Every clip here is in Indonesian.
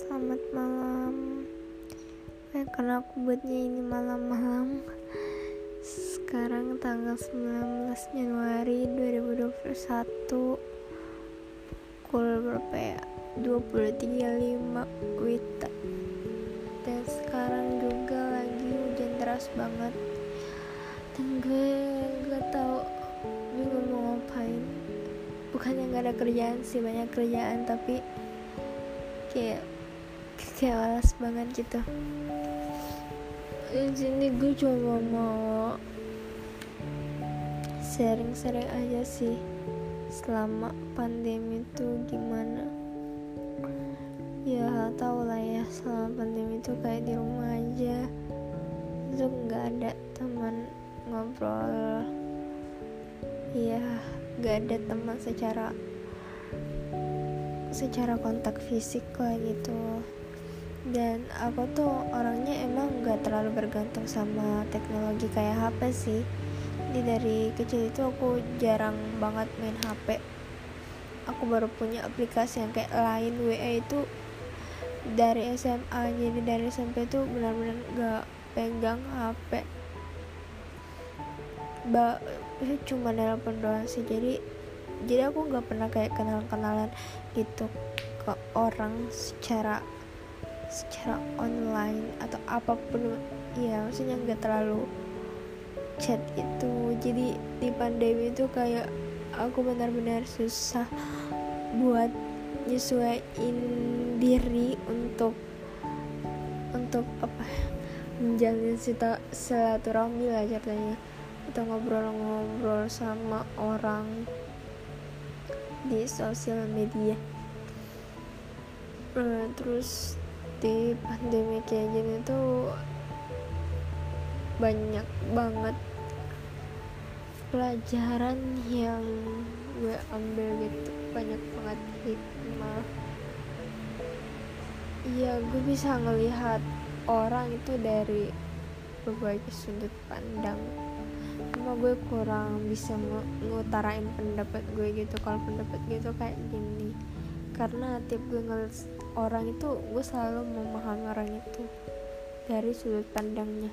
selamat malam. Eh, karena aku buatnya ini malam-malam. Sekarang tanggal 19 Januari 2021 pukul berapa ya? 23.5 Wita. Dan sekarang juga lagi hujan deras banget. Dan gue gak tau bingung mau ngapain. Bukannya gak ada kerjaan sih banyak kerjaan tapi kayak kayak malas banget gitu. Di sini gue cuma mau sharing-sharing aja sih selama pandemi itu gimana. Ya tau lah ya selama pandemi itu kayak di rumah aja. Itu nggak ada teman ngobrol. Ya nggak ada teman secara secara kontak fisik lah gitu dan aku tuh orangnya emang gak terlalu bergantung sama teknologi kayak HP sih. Di dari kecil itu aku jarang banget main HP aku baru punya aplikasi yang kayak lain WA itu dari SMA jadi dari SMP itu benar-benar gak pegang HP ba cuma nelpon doang sih. Jadi jadi aku nggak pernah kayak kenal-kenalan gitu ke orang secara secara online atau apa pun ya maksudnya nggak terlalu chat itu. Jadi di pandemi itu kayak aku benar-benar susah buat nyesuaiin diri untuk untuk apa menjalin silaturahmi lah ceritanya. Atau ngobrol-ngobrol sama orang di sosial media. Uh, terus di pandemi kayak gini tuh banyak banget pelajaran yang gue ambil gitu. Banyak banget hikmah. Iya gue bisa ngelihat orang itu dari berbagai sudut pandang. Cuma gue kurang bisa ngutarain pendapat gue gitu. Kalau pendapat gue tuh kayak gini karena tiap gue ngeliat orang itu gue selalu memahami orang itu dari sudut pandangnya.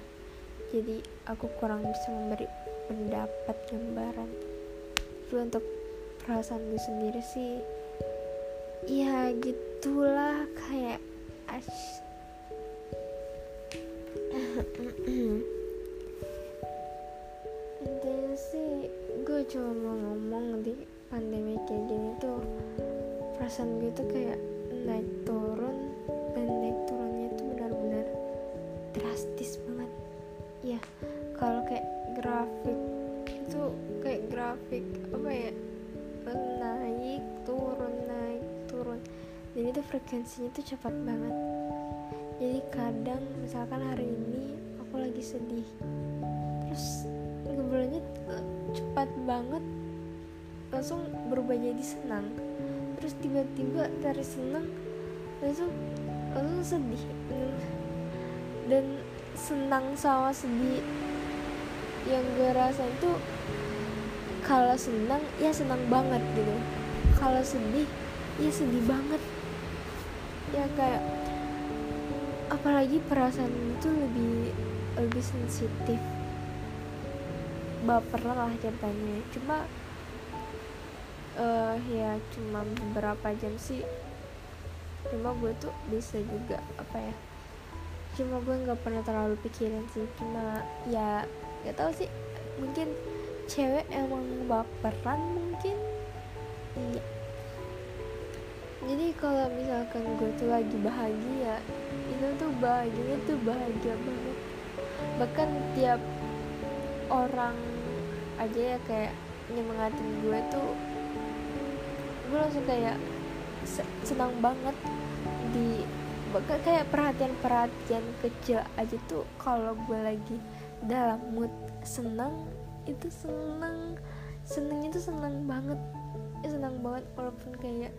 Jadi aku kurang bisa memberi pendapat gambaran. Tapi untuk perasaan gue sendiri sih ya gitulah kayak ash sih gue cuma mau ngomong di perasaan gue tuh kayak naik turun dan naik turunnya itu benar-benar drastis banget. Ya kalau kayak grafik itu kayak grafik apa ya? Naik turun naik turun. Jadi itu frekuensinya tuh cepat banget. Jadi kadang misalkan hari ini aku lagi sedih terus ngobrolnya cepat banget langsung berubah jadi senang terus tiba-tiba dari senang langsung langsung sedih. Dan senang sama sedih. Yang gue rasa itu kalau senang ya senang banget gitu. Kalau sedih ya sedih banget. Ya kayak apalagi perasaan itu lebih lebih sensitif. Baper lah ceritanya. Cuma uh, ya cuma beberapa jam sih. Cuma gue tuh bisa juga apa ya cuma gue nggak pernah terlalu pikirin sih. Cuma ya gak tau sih mungkin cewek emang baperan mungkin. Iya. Jadi kalau misalkan gue tuh lagi bahagia itu tuh bahagianya tuh bahagia banget. Bahkan tiap orang aja ya kayak nyemangatin gue tuh langsung kayak senang banget di kayak perhatian-perhatian kecil aja tuh kalau gue lagi dalam mood senang itu senang senangnya tuh senang banget. Ya senang banget walaupun kayak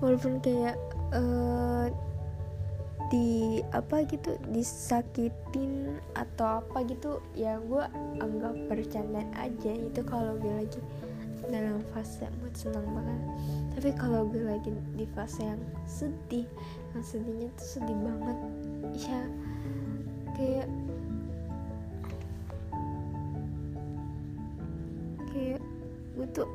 walaupun kayak uh, di apa gitu disakitin atau apa gitu ya gue anggap bercandaan aja. Itu kalau gue lagi dalam fase mood senang banget. Tapi kalau gue lagi di fase yang sedih yang sedihnya tuh sedih banget. Ya kayak kayak gue tuh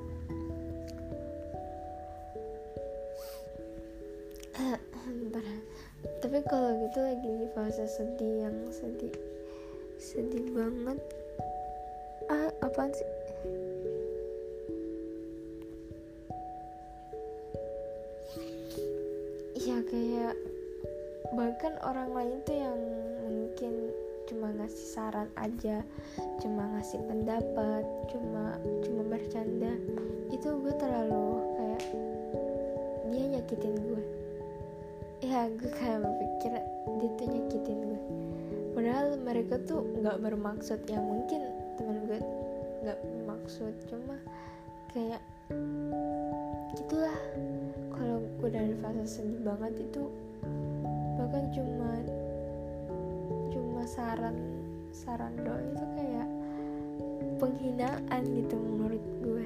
tapi kalau gitu lagi di fase sedih yang sedih sedih banget. Ah apaan sih? Ya kayak bahkan orang lain tuh yang mungkin cuma ngasih saran aja cuma ngasih pendapat cuma cuma bercanda. Itu gue terlalu kayak dia nyakitin gue. Ya gue kayak berpikir dia tuh nyakitin gue. Padahal mereka tuh nggak bermaksud ya mungkin teman gue nggak bermaksud cuma kayak gitulah. Kalau gue dari fase sedih banget itu bahkan cuma cuma saran saran doa itu kayak penghinaan gitu menurut gue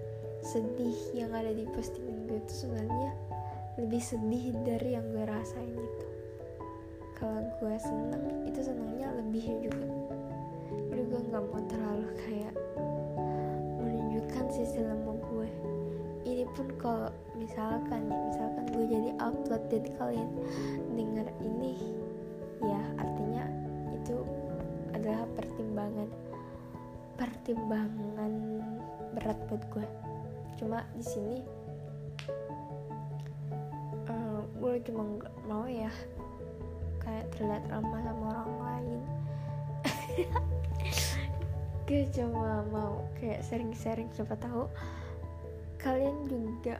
sedih yang ada di postingan gue tuh sebenarnya lebih sedih dari yang gue rasain gitu. Kalau gue seneng itu senangnya lebih juga. Jadi gue nggak mau terlalu kayak menunjukkan sisi lemah gue. Ini pun kalau misalkan ya misalkan gue jadi upload dan kalian denger ini ya artinya itu adalah pertimbangan pertimbangan berat buat gue cuma di sini uh, gue cuma nggak mau ya kayak terlihat ramah sama orang lain. Gue cuma mau kayak sering-sering siapa tahu kalian juga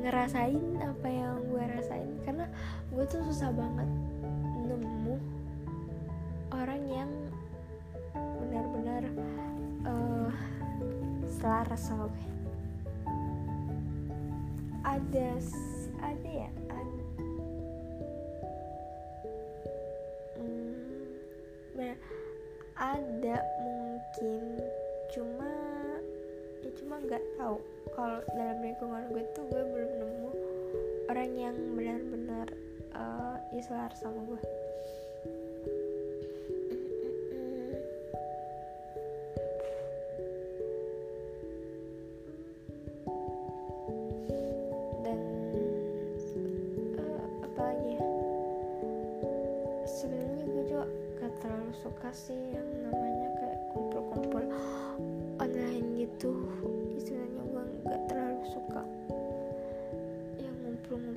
ngerasain apa yang gue rasain. Karena gue tuh susah banget selaras sama gue. Ada ada ya? Ada, hmm, ada mungkin. Cuma ya cuma nggak tahu. Kalau dalam lingkungan gue tuh gue belum nemu orang yang benar-benar uh, sama gue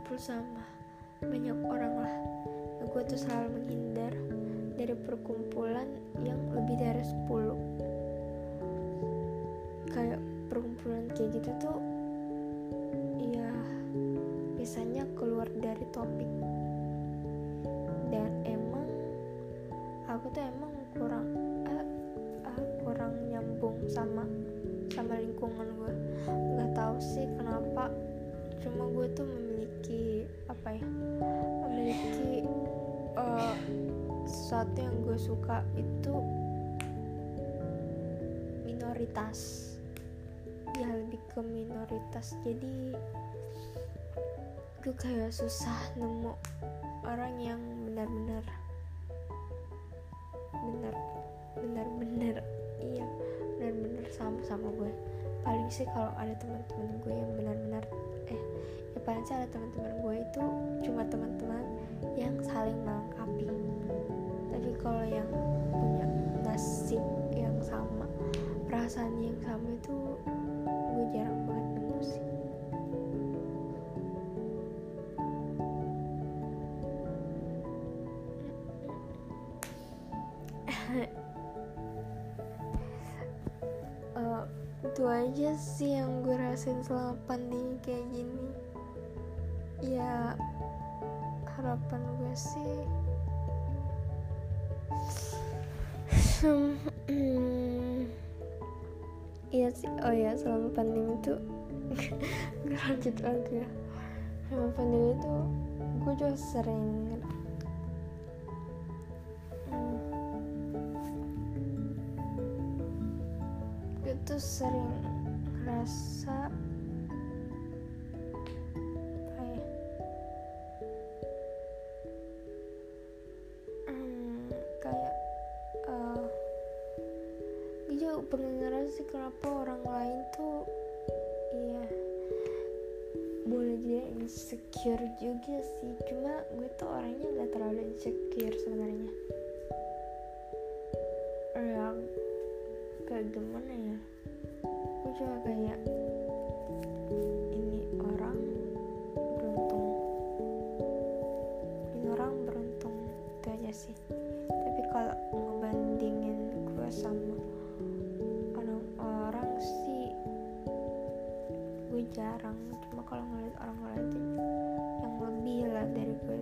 ngumpul-ngumpul sama banyak orang lah. Gue tuh selalu menghindar dari perkumpulan yang lebih dari 10 kayak perkumpulan kayak gitu tuh ya biasanya keluar dari topik. Dan emang aku tuh emang kurang uh, uh, kurang nyambung sama sama lingkungan gue nggak tahu sih kenapa cuma gue tuh memiliki apa ya memiliki uh, sesuatu yang gue suka itu minoritas. Ya lebih ke minoritas. Jadi gue kayak susah nemu orang yang benar-benar benar benar-benar iya benar-benar sama sama gue paling sih kalau ada teman-teman gue yang benar-benar eh ya paling sih ada teman-teman gue itu cuma teman-teman yang saling melengkapi. Tapi kalau yang punya nasib yang sama perasaan yang sama itu gue jarang banget sih yang gue rasain selama pandemi kayak gini? Ya harapan gue sih iya sih oh ya selama pandemi itu gue lanjut lagi ya. Selama pandemi itu gue juga sering hmm, gue tuh sering ngerasa apa ya? Hmm, kayak uh, juga pernah ngerasa kenapa orang lain tuh iya boleh jadi insecure juga sih. Cuma gue tuh orangnya gak terlalu insecure sebenarnya. Ya kayak gimana ya cuma kayak ini orang beruntung. Ini orang beruntung itu aja sih. Tapi kalau ngebandingin gue sama orang-orang sih gue jarang. Cuma kalau ngeliat orang lain yang lebih lah dari gue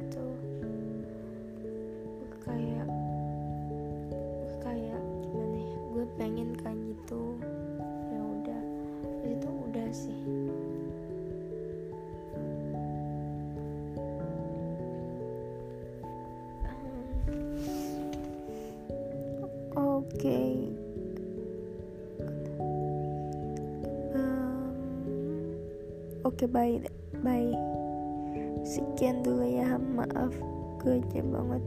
Oke, bye. Bye. Sekian dulu ya. Maaf, gue banget.